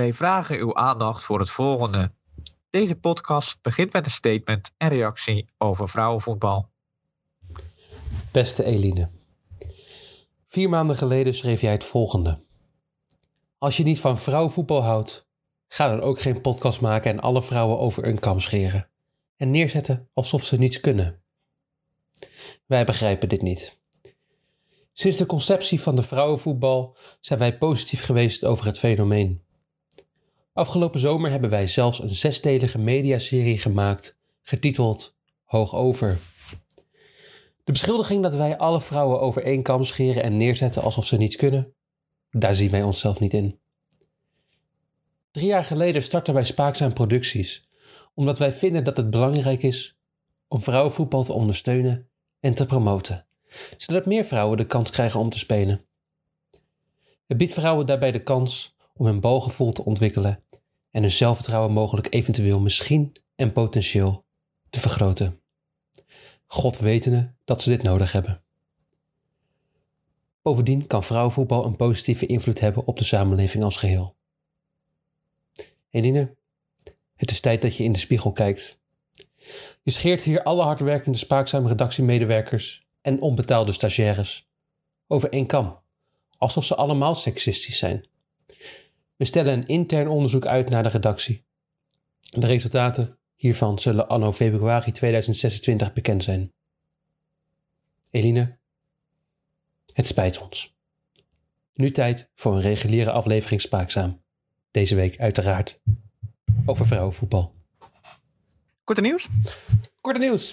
Wij vragen uw aandacht voor het volgende. Deze podcast begint met een statement en reactie over vrouwenvoetbal. Beste Eline. Vier maanden geleden schreef jij het volgende. Als je niet van vrouwenvoetbal houdt, ga dan ook geen podcast maken en alle vrouwen over een kam scheren. En neerzetten alsof ze niets kunnen. Wij begrijpen dit niet. Sinds de conceptie van de vrouwenvoetbal zijn wij positief geweest over het fenomeen. Afgelopen zomer hebben wij zelfs een zesdelige mediaserie gemaakt, getiteld Hoog Over. De beschuldiging dat wij alle vrouwen over één kam scheren en neerzetten alsof ze niets kunnen, daar zien wij onszelf niet in. Drie jaar geleden startten wij Spaakzaam Producties, omdat wij vinden dat het belangrijk is om vrouwenvoetbal te ondersteunen en te promoten, zodat meer vrouwen de kans krijgen om te spelen. Het biedt vrouwen daarbij de kans om hun balgevoel te ontwikkelen en hun zelfvertrouwen mogelijk eventueel misschien en potentieel te vergroten. God wetende dat ze dit nodig hebben. Bovendien kan vrouwenvoetbal een positieve invloed hebben op de samenleving als geheel. Eline, het is tijd dat je in de spiegel kijkt. Je scheert hier alle hardwerkende spaakzame redactiemedewerkers en onbetaalde stagiaires over één kam, alsof ze allemaal seksistisch zijn. We stellen een intern onderzoek uit naar de redactie. De resultaten hiervan zullen anno februari 2026 bekend zijn. Eline, het spijt ons. Nu tijd voor een reguliere aflevering Spaakzaam. Deze week uiteraard over vrouwenvoetbal. Korte nieuws? Korte nieuws.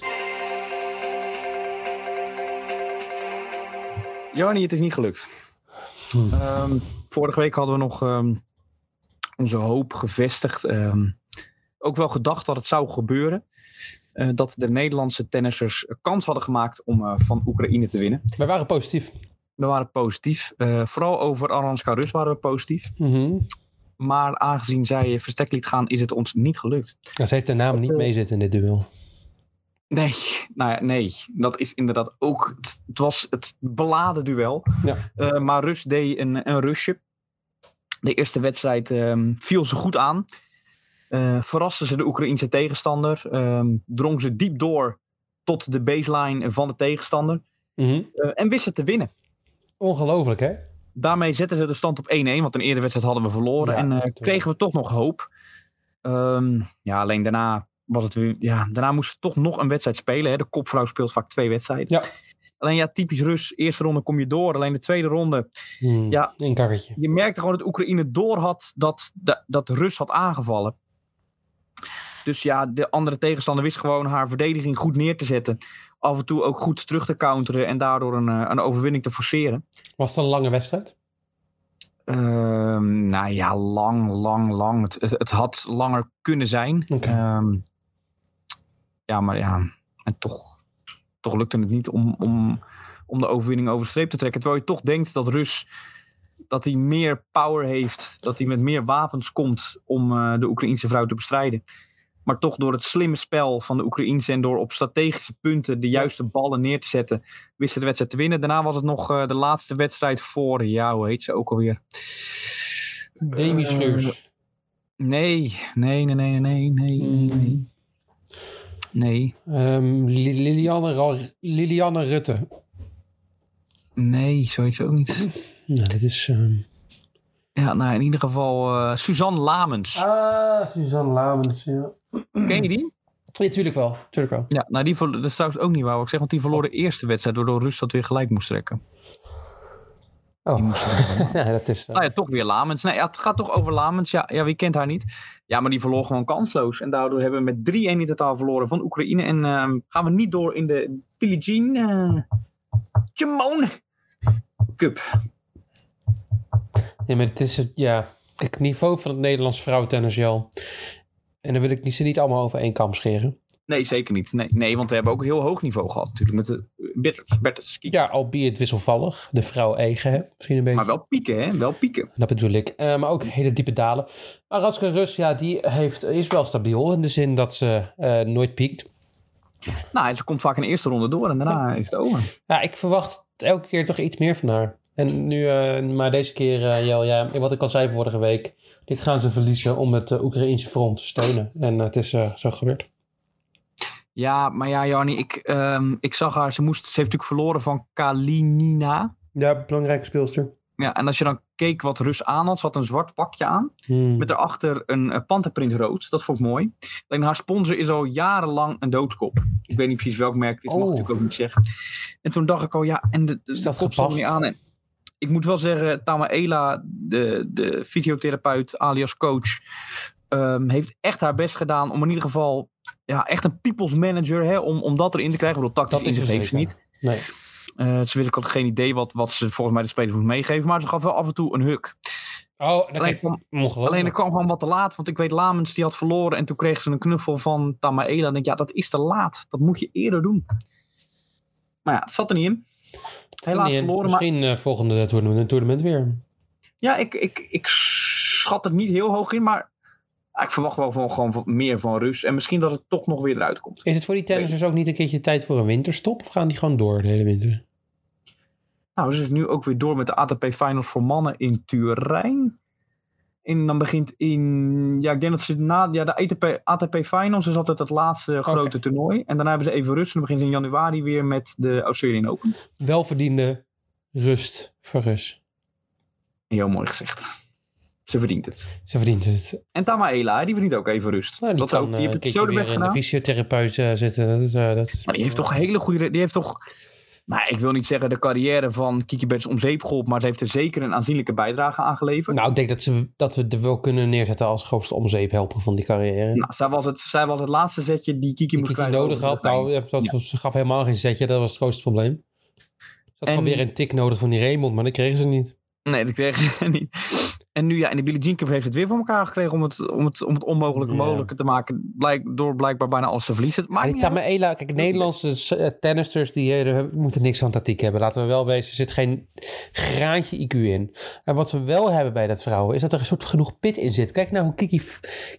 Johanny, het is niet gelukt. Hmm. Ehm, vorige week hadden we nog ehm, onze hoop gevestigd. ehm, ook wel gedacht dat het zou gebeuren. eh, dat de Nederlandse tennissers kans hadden gemaakt om eh, van Oekraïne te winnen. Wij waren positief. We waren positief. Eh, vooral over Aranska Rus waren we positief. Mhm. Maar aangezien zij verstek liet gaan, is het ons niet gelukt. Ja, ze heeft de naam niet meezitten in dit duel. Nee, nou ja, nee. Dat is inderdaad ook. Het, het was het beladen duel. Ja. Maar Rus deed een, een rusje. De eerste wedstrijd ehm, viel ze goed aan. Eh verraste ze de Oekraïense tegenstander. ehm, drong ze diep door tot de baseline van de tegenstander. Mhm. eh, en wist ze te winnen. Ongelooflijk, hè? Daarmee zetten ze de stand op 1-1. Want een eerdere wedstrijd hadden we verloren. Ja, en eh, kregen we toch nog hoop. Ehm, ja, alleen daarna was het weer. Ja, daarna moesten we toch nog een wedstrijd spelen. Hè. De kopvrouw speelt vaak twee wedstrijden. Ja. Alleen ja, typisch Rus. Eerste ronde kom je door. Alleen de tweede ronde. Hmm, Ja. Een karretje. Je merkte gewoon dat Oekraïne door had dat, dat, dat Rus had aangevallen. Dus ja, de andere tegenstander wist gewoon haar verdediging goed neer te zetten. Af en toe ook goed terug te counteren. En daardoor een, eh, een overwinning te forceren. Was het een lange wedstrijd? Ehm, nou ja, lang, lang, lang. Het, het, het had langer kunnen zijn. Ehm, ja, maar ja, en toch, toch lukte het niet om, om, om de overwinning over de streep te trekken. Terwijl je toch denkt dat Rus dat hij meer power heeft, dat hij met meer wapens komt om eh, de Oekraïense vrouw te bestrijden. Maar toch door het slimme spel van de Oekraïense en door op strategische punten de juiste ballen neer te zetten, wist ze de wedstrijd te winnen. Daarna was het nog eh, de laatste wedstrijd voor, ja, hoe heet ze ook alweer? Demi Eh, Schleurs. Nee, nee, nee, nee, nee, nee, nee, nee. Nee, Ehm, Li- Liliane, Liliane Rutte. nee, zoiets ook niet. Nou, dit is... ehm, Ja, nou in ieder geval eh, Suzanne Lamens. Ah, Suzanne Lamens, ja. Ken je die? Ja, tuurlijk wel. Tuurlijk wel. Ja, nou die verlo- dat is trouwens ook niet waar ik zeg, want die verloor de eerste wedstrijd waardoor Rus dat weer gelijk moest trekken. Oh, moest- ja, dat is... eh, nou ja, toch weer Lamens. Nee, ja, het gaat toch over Lamens. Ja, ja, wie kent haar niet? Ja, maar die verloor gewoon kansloos. En daardoor hebben we met 3-1 in totaal verloren van Oekraïne. En ehm, gaan we niet door in de Billie Jean eh Jamone Cup. Ja, maar het is het, ja, het niveau van het Nederlands vrouwentennis, Jal. En dan wil ik niet, ze niet allemaal over één kam scheren. Nee, zeker niet. Nee, nee, want we hebben ook een heel hoog niveau gehad natuurlijk met de Bertens, Bertens Ja, albeit wisselvallig. De vrouw eigen, hè? Misschien een beetje. Maar wel pieken, hè? Wel pieken. Dat bedoel ik. Eh, maar ook hele diepe dalen. Maar Raska Rus, ja, die heeft, is wel stabiel. In de zin dat ze eh, nooit piekt. Nou, ze komt vaak in de eerste ronde door en daarna is het over. Ja, ik verwacht elke keer toch iets meer van haar. En nu, eh, maar deze keer, eh, Jel, ja, wat ik al zei vorige week. Dit gaan ze verliezen om het Oekraïnse front te steunen. En het is zo gebeurd. Ja, maar ja, Jannie, ik, ehm, ik zag haar. Ze, moest, ze heeft natuurlijk verloren van Kalinina. Ja, belangrijke speelster. Ja, en als je dan keek wat Rus aan had, ze had een zwart pakje aan. Hmm. Met daarachter een uh, panterprint rood. Dat vond ik mooi. Alleen haar sponsor is al jarenlang een doodskop. Ik weet niet precies welk merk het is, Oh. mag ik natuurlijk ook niet zeggen. En toen dacht ik al, ja, en de, de, Is de dat kop gepast? niet aan. En ik moet wel zeggen, Tamaela, de, de fysiotherapeut alias coach, ehm, heeft echt haar best gedaan om in ieder geval ja, echt een people's manager, hè, om, om dat erin te krijgen. Ik bedoel, tactisch Dat er heeft ze zeker. niet. Nee. Eh, ze wist ik had geen idee wat, wat ze volgens mij de spelers moet meegeven, maar ze gaf wel af en toe een huk. Oh, dat Alleen, kwam- alleen dat kwam gewoon wat te laat, want ik weet Lamens die had verloren en toen kreeg ze een knuffel van Tamaela. En ik denk, ja, dat is te laat. Dat moet je eerder doen. Maar ja, het zat er niet in. Helaas Nee, verloren, maar Misschien eh, volgende toernooi, toernooi weer. ja, ik, ik, ik schat het niet heel hoog in, maar ik verwacht wel van, gewoon meer van Rus. En misschien dat het toch nog weer eruit komt. Is het voor die tennissers ook niet een keertje tijd voor een winterstop? Of gaan die gewoon door de hele winter? Nou, ze is nu ook weer door met de ATP Finals voor mannen in Turijn. En dan begint in, ja, ik denk dat ze na, ja, de ATP, ATP Finals is altijd het laatste grote toernooi. En daarna hebben ze even rust en dan beginnen ze in januari weer met de Australian Open. Welverdiende rust voor Rus. Heel mooi gezegd. Ze verdient het. Ze verdient het. En Tamaela, die verdient ook even rust. Nou, die dat kan ook, eh, die een heeft het zo weer in de gedaan. fysiotherapeut eh, zitten. Dat is, eh, dat is Maar die heeft toch hele goede. Die heeft toch. Nou, ik wil niet zeggen de carrière van Kiki Bertens om zeep geholpen, maar ze heeft er zeker een aanzienlijke bijdrage aan geleverd. Nou, ik denk dat, ze, dat we er wel kunnen neerzetten als grootste omzeephelper van die carrière. Nou, zij, was het, zij was het laatste zetje die Kiki die moest Kiki nodig had. Nou, ja, dat, ze gaf helemaal geen zetje. Dat was het grootste probleem. Ze had En- gewoon weer een tik nodig van die Raymond, maar dat kregen ze niet. Nee, dat kreeg ze niet. En nu ja, in de Billie Jean Cup heeft het weer voor elkaar gekregen om het, om het, om het onmogelijke Ja. mogelijker te maken. Blijk, door blijkbaar bijna alles te verliezen. Maar die Tamaela, kijk, Nederlandse eh, tennisters die eh, moeten niks van tactiek hebben. Laten we wel wezen, er zit geen graantje IQ in. En wat we wel hebben bij dat vrouwen, is dat er een soort genoeg pit in zit. Kijk nou hoe Kiki,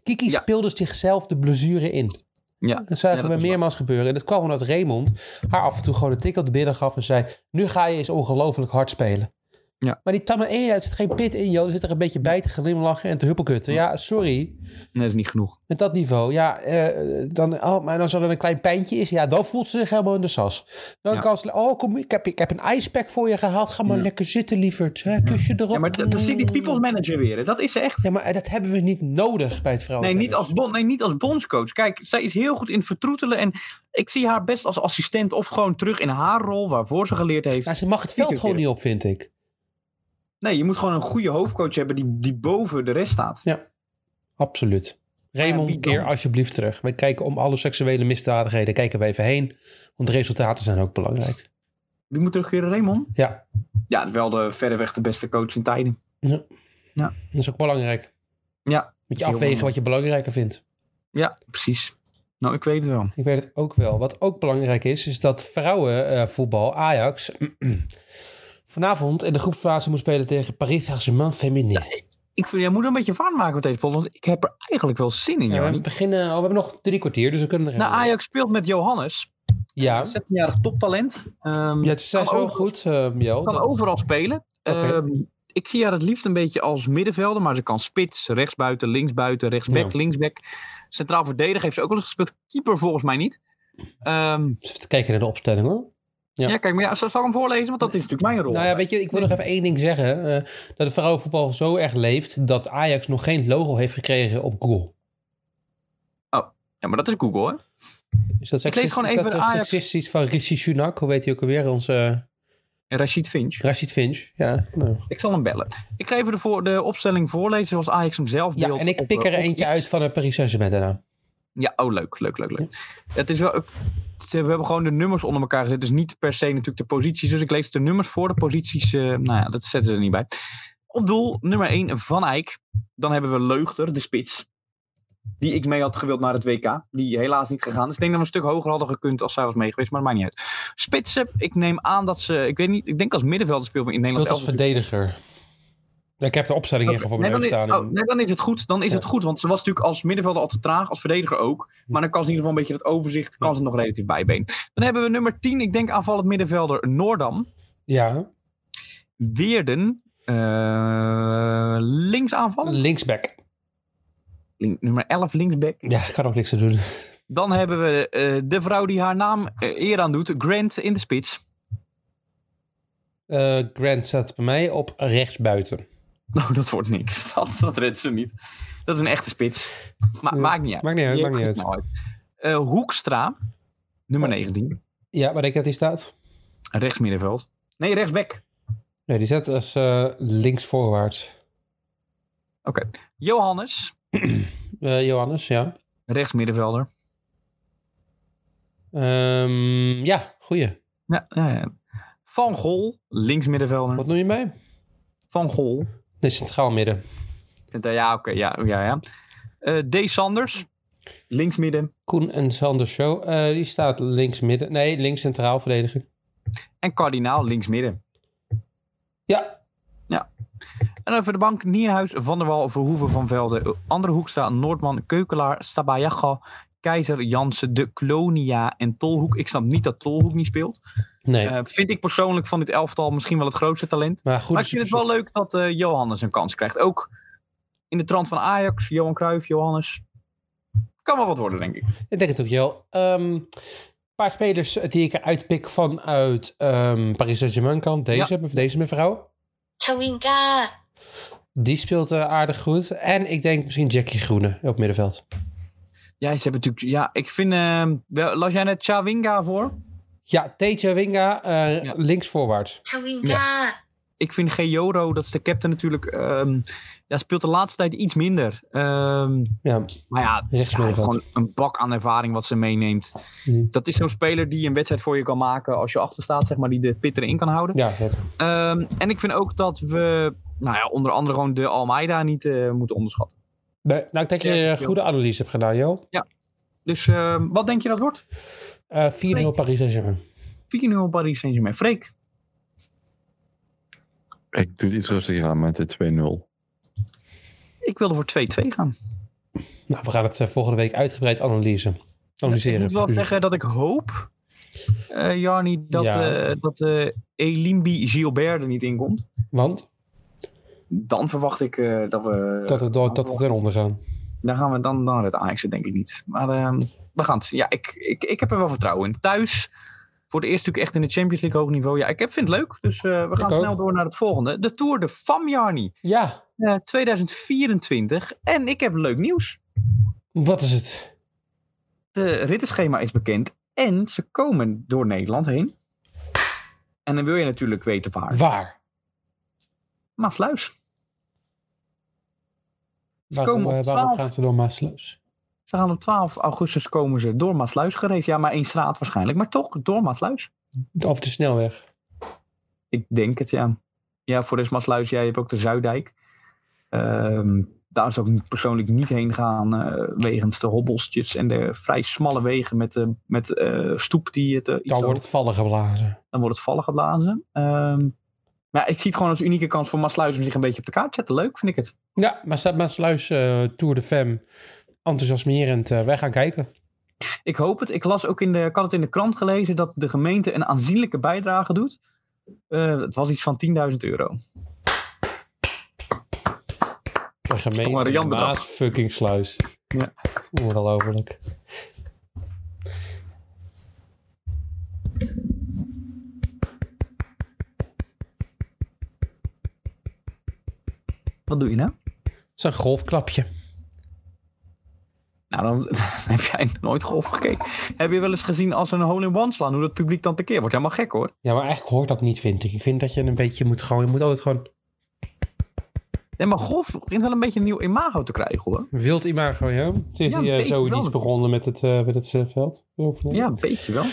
Kiki Ja. speelde zichzelf de blessure in. ja, Dat zagen Ja, we meermaals gebeuren. En dat kwam omdat Raymond haar af en toe gewoon een tik op de billen gaf en zei... Nu ga je eens ongelooflijk hard spelen. Ja. Maar die Tamaela, er zit geen pit in, joh. Er zit er een beetje bij te glimlachen en te huppelkutten. Ja, sorry. nee, dat is niet genoeg. Met dat niveau, ja, eh, dan, oh, maar als er een klein pijntje is, ja, dan voelt ze zich helemaal in de sas. Dan Ja. kan ze, oh, kom, ik heb, ik heb een icepack voor je gehaald, ga maar Ja. lekker zitten, lieverd. Hè, kusje erop. Ja, maar dat zie die people's manager weer. hè. Dat is ze echt. Ja, maar dat hebben we niet nodig bij het Nee vrouwen. niet, als bon, nee, niet als bondscoach. Kijk, zij is heel goed in het vertroetelen. En ik zie haar best als assistent of gewoon terug in haar rol waarvoor ze geleerd heeft. Ja, ze mag het veld gewoon niet op, vind ik. Nee, je moet gewoon een goede hoofdcoach hebben die, die boven de rest staat. Absoluut. Raymond, wie dan? keer alsjeblieft terug. Wij kijken om alle seksuele misdadigheden, kijken we even heen. Want de resultaten zijn ook belangrijk. Wie moet terugkeren, Raymond? Ja, Ja, wel de verreweg de beste coach in tijden. dat is ook belangrijk. Ja, Moet je afwegen wat je belangrijker vindt. ja, precies. Nou, ik weet het wel. Ik weet het ook wel. Wat ook belangrijk is, is dat vrouwenvoetbal Ajax vanavond in de groepsfase moet spelen tegen Paris Saint-Germain Féminin. Ik vind, jij moet een beetje vaart maken met deze pot, want ik heb er eigenlijk wel zin in, Ja, we beginnen, oh, we hebben nog drie kwartier, dus we kunnen er Nou, Ajax speelt met Johannes. Ja, Een 16-jarig toptalent. Ehm, ja het is zo goed, uh, Jo. kan dat- overal spelen. Ehm, ik zie haar het liefst een beetje als middenvelder, maar ze kan spits, rechtsbuiten, linksbuiten, rechtsback, Ja. linksback. Centraal verdediger heeft ze ook wel eens gespeeld. Keeper volgens mij niet. Ehm, Even kijken naar de opstelling hoor. Ja. ja. kijk, maar ja, zal zal ik hem voorlezen? Want dat is natuurlijk mijn rol. Nou ja, weet je, ik wil nog even één ding zeggen. eh, dat het vrouwenvoetbal zo erg leeft dat Ajax nog geen logo heeft gekregen op Google. Ja, maar dat is Google, hè? Is dat Ik lees gewoon even dat, de eh, Ajax- seksistisch van Rishi Sunak? Hoe weet hij ook alweer? Onze Rashid Finch. Rashid Finch. Ja, nou. Ik zal hem bellen. Ik ga even de, voor, de opstelling voorlezen zoals Ajax hem zelf ja deelt. en ik op, pik eh, er eentje uit van de Paris Saint-Germain daarna. Ja, oh leuk, leuk, leuk, leuk. Het is wel, we hebben gewoon de nummers onder elkaar gezet. Dus niet per se natuurlijk de posities. Dus ik lees de nummers voor de posities. eh, nou ja, dat zetten ze er niet bij. Op doel nummer 1 Van Eyck. Dan hebben we Leugter, de spits. Die ik mee had gewild naar het WK. Die helaas niet gegaan is. Ik denk dat we een stuk hoger hadden gekund als zij was mee geweest. Maar dat maakt niet uit. Spitsen, ik neem aan dat ze... Ik weet niet, ik denk als middenvelder speelt maar in Nederland als verdediger. Ik heb de opstelling hier voor mijn neus staan. oh, nee, dan is het goed. Dan is Ja. het goed. Want ze was natuurlijk als middenvelder al te traag, als verdediger ook. Maar dan kan ze in ieder geval een beetje het overzicht, kan ze nog relatief bijbeen. Dan hebben we nummer 10, ik denk aanvallend middenvelder Noordam. Ja, Weerden. eh linksaanval. Linksback. Link- nummer 11 linksback. Ja, ik kan ook niks te doen. Dan hebben we eh, de vrouw die haar naam eh, eer aan doet. Grant in de spits. Grant staat bij mij op rechtsbuiten. Nou, dat wordt niks. Dat, dat redt ze niet. Dat is een echte spits. Ma Ja, Maakt niet uit. maakt niet uit, maakt niet nou uit. Eh, Hoekstra. Nummer 19. Ja, waar denk je dat hij staat? Rechtsmiddenveld. Nee, rechtsback. Nee, die staat als eh linksvoorwaarts. Johannes. Eh, Johannes, ja. Rechtsmiddenvelder. Ehm, ja, goeie. Ja, ja, ja. Van Gol. Linksmiddenvelder. Wat noem je mij? Van Gol. Nee, centraal midden. Ja, oké. ja, ja, ja. Eh, D. Sanders. Linksmidden. Koen en Sander Show. eh, die staat links midden. Nee, links centraal verdediger. En Kardinaal linksmidden. Ja, En over de bank Nierhuis, Van der Wal, Verhoeven, Van Velde, Andere Hoekstra, Noordman, Keukelaar, Stabayaga, Keizer, Jansen, De Klonia en Tolhoek. Ik snap niet dat Tolhoek niet speelt. Nee. Eh, vind ik persoonlijk van dit elftal misschien wel het grootste talent. maar goed, maar ik vind het wel leuk dat eh, Johannes een kans krijgt. Ook in de trant van Ajax, Johan Cruijff, Johannes. Kan wel wat worden, denk ik. Ik denk het ook, Jo. Ehm, Een paar spelers die ik eruit pik vanuit ehm Paris Saint-Germain kant. Deze, deze mevrouw. Chawinga. Die speelt eh, aardig goed. En ik denk misschien Jackie Groene op middenveld. Ja, ze hebben natuurlijk... Ja, ik vind... eh, wel- las jij net Chawinga voor? Ja, Teja Winga, eh Ja. linksvoorwaarts. Chawinga. ik vind Georo, dat is de captain natuurlijk, ehm, ja, speelt de laatste tijd iets minder. Ehm, Ja, maar ja, ja, rechtsmiddenveld. gewoon een bak aan ervaring wat ze meeneemt. Mhm. Dat is zo'n speler die een wedstrijd voor je kan maken als je achter staat, zeg maar, die de pit erin kan houden. Ja, ja. Ehm, en ik vind ook dat we, nou ja, onder andere gewoon de Almeida niet eh, moeten onderschatten. Nee, nou, ik denk dat je Ja, een goede analyse hebt gedaan, Jo. Dus ehm, wat denk je dat wordt? Eh 4-0 Paris Saint-Germain. 4-0 Paris Saint-Germain. Freek? Ik doe het iets rustiger aan met de 2-0. Ik wilde voor 2-2 gaan. Nou, we gaan het eh, volgende week uitgebreid analyse. Ik analyseren. moet wel zeggen dat ik hoop, eh Jarni, dat, Ja. eh dat eh Elimbi Gilbert er niet in komt. Want Dan verwacht ik eh, dat we... dat het, dat het ten onder gaan. Dan gaan we dan, dan het Ajax denk ik niet. Maar ehm, we gaan het zien. Ja, ik, ik, ik heb er wel vertrouwen in. Thuis, voor de eerste natuurlijk echt in de Champions League hoog niveau. Ja, ik heb, vind het leuk. Dus eh, we gaan snel door naar het volgende. De Tour de Fam, Jarni. Ja, Eh, 2024. En ik heb leuk nieuws. wat is het? De rittenschema is bekend. En ze komen door Nederland heen. En dan wil je natuurlijk weten waar. Waar? Maasluis. Waarom, eh, waarom 12. gaan ze door Maasluis? Ze gaan op 12 augustus komen ze door Maasluis gereisd. Ja, maar één straat waarschijnlijk. Maar toch, door Maasluis. Of de snelweg. Ik denk het, ja. Ja, voor de Maasluis, jij hebt ook de Zuidijk. Ehm, daar zou ik persoonlijk niet heen gaan eh, wegens de hobbelstjes en de vrij smalle wegen met, de met eh, stoep die het... eh, iets Dan wordt het vallen geblazen. dan wordt het vallen geblazen. Ehm, maar ik zie het gewoon als unieke kans voor Maasluis om zich een beetje op de kaart te zetten. Leuk vind ik het. Ja, maar staat Maasluis eh Tour de Femme enthousiasmerend. eh, wij gaan kijken. Ik hoop het. Ik las ook in de, ik had het in de krant gelezen dat de gemeente een aanzienlijke bijdrage doet. Eh, het was iets van 10.000 euro. De gemeente. Maas fucking Sluis. Ja. Ongelooflijk. Wat doe je nou? Dat is een golfklapje. Nou, dan, dan heb jij nooit golf gekeken. Heb je wel eens gezien als ze een hole-in-one slaan, hoe dat publiek dan tekeer wordt? Helemaal gek hoor. Ja, maar eigenlijk hoort dat niet, vind ik. Ik vind dat je een beetje moet gewoon... Je moet altijd gewoon Nee, maar golf begint wel een beetje een nieuw imago te krijgen hoor. wild imago, ja. Is Ja, wel. begonnen met het, eh, met het eh, veld. Ja, een beetje wel.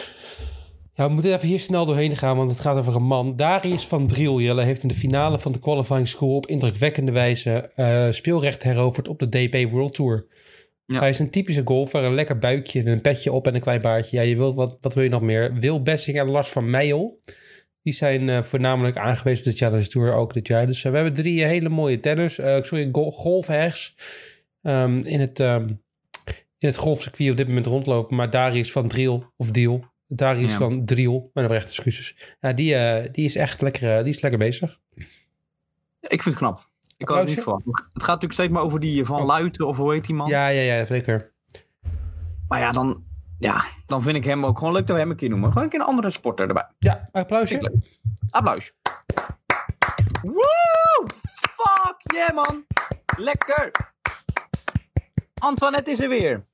Ja, we moeten even hier snel doorheen gaan, want het gaat over een man. Darius van Driel heeft in de finale van de qualifying school op indrukwekkende wijze eh, speelrecht heroverd op de DP World Tour. Ja. Hij is een typische golfer, een lekker buikje, een petje op en een klein baardje. Ja, je wilt, wat, wat wil je nog meer? Wil Bessing en Lars van Meijel. Die zijn eh, voornamelijk aangewezen op de Challenge Tour ook dit jaar. Dus eh, we hebben drie eh, hele mooie tenners, sorry, go- golfhegs ehm, in, het, ehm, in het golfcircuit op dit moment rondlopen. Maar Darius van Driel, of Diel, Darius Ja. van Driel, mijn oprechte excuses. Ja, die, die is echt lekker, die is lekker bezig. Ik vind het knap. Ik had het niet verwacht. Het gaat natuurlijk steeds maar over die Van Oh. Luiten of hoe heet die man. Ja, ja, ja, zeker. Maar ja, dan, ja, dan vind ik hem ook gewoon leuk dat we hem een keer noemen. Gewoon een keer een andere sporter erbij. Ja, applausje. Applaus. Woe! Fuck yeah, man. Lekker. Antoinette is er weer.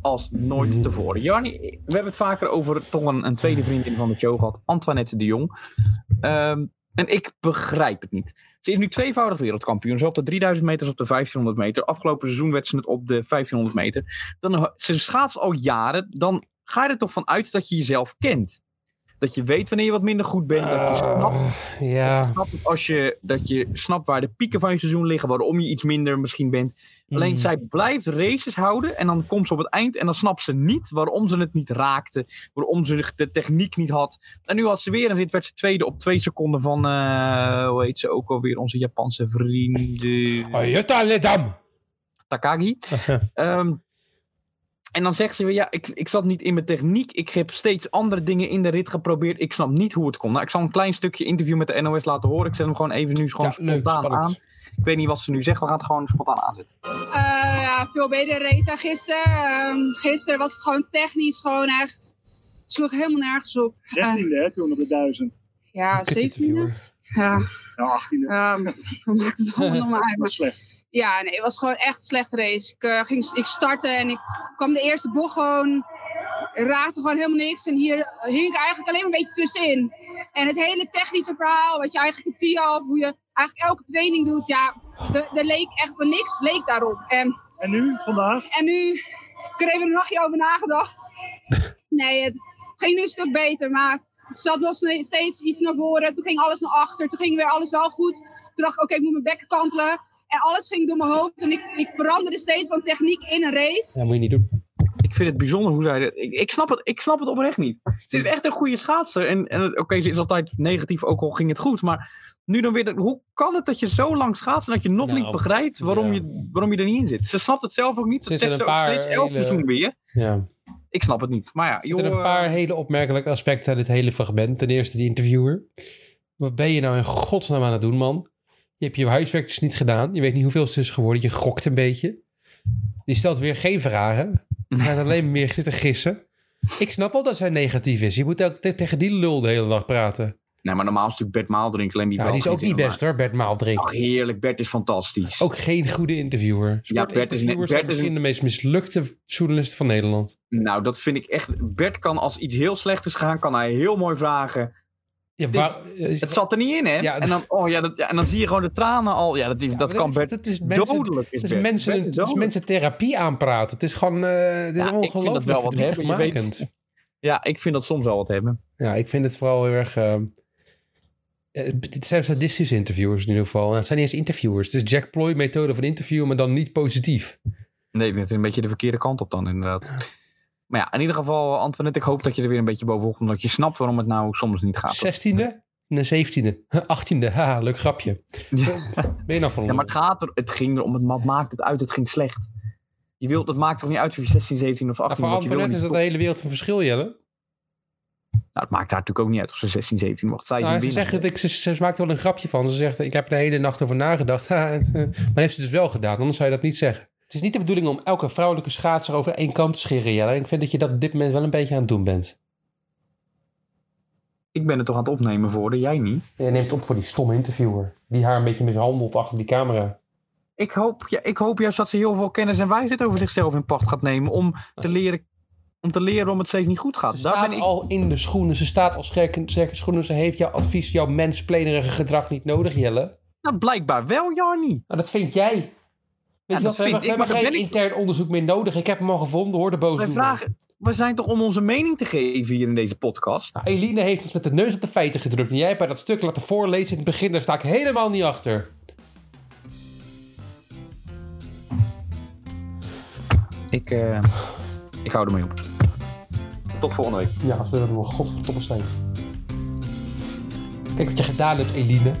Als nooit tevoren. Jarni, we hebben het vaker over toch een, een tweede vriendin van de show gehad. Antoinette de Jong. Ehm, en ik begrijp het niet. Ze is nu tweevoudig wereldkampioen. Zowel op de 3000 meter als op de 1500 meter. Afgelopen seizoen werd ze het op de 1500 meter. Dan, ze schaatst al jaren. Dan ga je er toch van uit dat je jezelf kent. Dat je weet wanneer je wat minder goed bent. Dat je snapt Eh, ja. snapt als je, dat je snapt waar de pieken van je seizoen liggen, waarom je iets minder misschien bent. Alleen Mm. zij blijft races houden en dan komt ze op het eind en dan snapt ze niet waarom ze het niet raakte, waarom ze de techniek niet had. En nu had ze weer een rit, werd ze tweede op twee seconden van, eh, hoe heet ze ook alweer, onze Japanse vrienden. Oh, Jutta Ledam. Takagi. Ehm, en dan zegt ze weer, ja, ik, ik zat niet in mijn techniek. Ik heb steeds andere dingen in de rit geprobeerd. Ik snap niet hoe het komt. Nou, ik zal een klein stukje interview met de NOS laten horen. Ik zet hem gewoon even nu gewoon Ja, spontaan aan. Ik weet niet wat ze nu zegt. We gaan het gewoon spontaan aanzetten. Eh, ja, veel betere race dan gisteren. Ehm, gisteren was het gewoon technisch gewoon echt... Sloeg helemaal nergens op. 16e hè, toen op de 1000. Ja, Kut 17e. interviewer. Ja, Nou, 18e. ja hoe maakt het allemaal nog maar uit. Dat was Maar- slecht. Ja, nee, het was gewoon echt een slechte race. Ik, eh, ging, ik startte en ik kwam de eerste bocht gewoon... raakte gewoon helemaal niks. En hier hing ik eigenlijk alleen maar een beetje tussenin. En het hele technische verhaal, wat je eigenlijk het TIA of hoe je eigenlijk elke training doet... Ja, er, leek echt van niks, leek daarop. En En nu, vandaag? En nu, ik heb er even een nachtje over nagedacht. Nee, het ging nu een stuk beter, maar zat nog steeds iets naar voren. Toen ging alles naar achter. Toen ging weer alles wel goed. Toen dacht ik, oké, ik moet mijn bekken kantelen. En alles ging door mijn hoofd. En ik, ik veranderde steeds van techniek in een race. Ja, moet je niet doen. Ik vind het bijzonder hoe zij... Ik, ik, snap, het, ik snap het oprecht niet. Ze is echt een goede schaatser. En, en oké, ze is altijd negatief, ook al ging het goed. Maar nu dan weer... dat- Hoe kan het dat je zo lang schaatst en dat je nog Nou, niet begrijpt waarom, ja. je, waarom je er niet in zit? Ze snapt het zelf ook niet. Ze Dat zegt een ze ook paar steeds elk hele- seizoen weer. Ja. Ik snap het niet. Maar ja, Er joh, een paar eh, hele opmerkelijke aspecten aan dit hele fragment. Ten eerste die interviewer. Wat ben je nou in godsnaam aan het doen, man? Je hebt je huiswerk dus niet gedaan. Je weet niet hoeveel het is geworden. Je gokt een beetje. Die stelt weer geen vragen. Je gaat alleen maar weer zitten gissen. Ik snap wel dat zij negatief is. Je moet ook te- tegen die lul de hele dag praten. Nee, maar normaal is natuurlijk Bert Maaldrink. Alleen die Ja, wel die is ook niet best hoor, Bert Maaldrink. Ach, heerlijk. Bert is fantastisch. Ook geen goede interviewer. Bert is Sportinterviewers zijn Bert is de meest mislukte journalisten van Nederland. Nou, dat vind ik echt. Bert kan als iets heel slecht is gegaan, kan hij heel mooi vragen. Ja, waar- eh, Het zat er niet in, hè? Ja, en, dan, oh, ja, dat, ja, en dan zie je gewoon de tranen al. Ja, dat, is, Ja, dat kan Bert. Dat is mensen, dodelijk. Is het is Bert. mensen, Bert is het is mensen therapie aanpraten. Het is gewoon uh, Ja, ik vind dat wel wat hebben. Je weet-. Ja, ik vind dat soms wel wat hebben. Ja, ik vind het vooral heel erg... eh, dit zijn sadistische interviewers in ieder geval. En het zijn niet eens interviewers. Het is Jack Ploy methode van interviewen, maar dan niet positief. Nee, het is een beetje de verkeerde kant op dan, inderdaad. Maar ja, in ieder geval, Antoinette, ik hoop dat je er weer een beetje bovenop komt. Omdat je snapt waarom het nou soms niet gaat. 16e? Nee, 17e. 18e. Haha, leuk grapje. Ben je nou van Ja, maar het, gaat er, het ging erom, het maakt het uit, het ging slecht. Je wilt, het maakt toch niet uit of je 16, 17 of 18 voor wordt. Je wil Antoinette is dat de hele wereld van verschil, Jelle. Nou, het maakt haar natuurlijk ook niet uit of ze 16, 17 mocht. Zij is Nou, ze, zegt het, ik, ze, ze maakt er wel een grapje van. Ze zegt, ik heb er de hele nacht over nagedacht. Eh, maar heeft ze dus wel gedaan, anders zou je dat niet zeggen. Het is niet de bedoeling om elke vrouwelijke schaatser over één kant te scheren, Jelle. En ik vind dat je dat op dit moment wel een beetje aan het doen bent. Ik ben het toch aan het opnemen voor de, jij niet. Je neemt op voor die stomme interviewer. Die haar een beetje mishandelt achter die camera. Ik hoop, ja, ik hoop juist dat ze heel veel kennis en wijsheid over zichzelf in pacht gaat nemen. Om te leren, om te leren waarom het steeds niet goed gaat. Ze Daar staat ben ik, al in de schoenen. Ze staat al sterke schoenen. Ze heeft jouw advies, jouw mensplanerige gedrag niet nodig, Jelle. nou, blijkbaar wel, Jarni. Nou, dat vind jij. Weet je dat wat, we vind hebben, we ik, hebben geen ik- intern onderzoek meer nodig. Ik heb hem al gevonden, hoor, de boze vragen, we zijn toch om onze mening te geven hier in deze podcast. Nou, Eline heeft ons met de neus op de feiten gedrukt. En jij hebt bij dat stuk laten voorlezen in het begin. Daar sta ik helemaal niet achter. Ik, eh, ik hou ermee op. Tot volgende week. Ja, als we er nog godverdomme zijn. Kijk wat je gedaan hebt, Eline.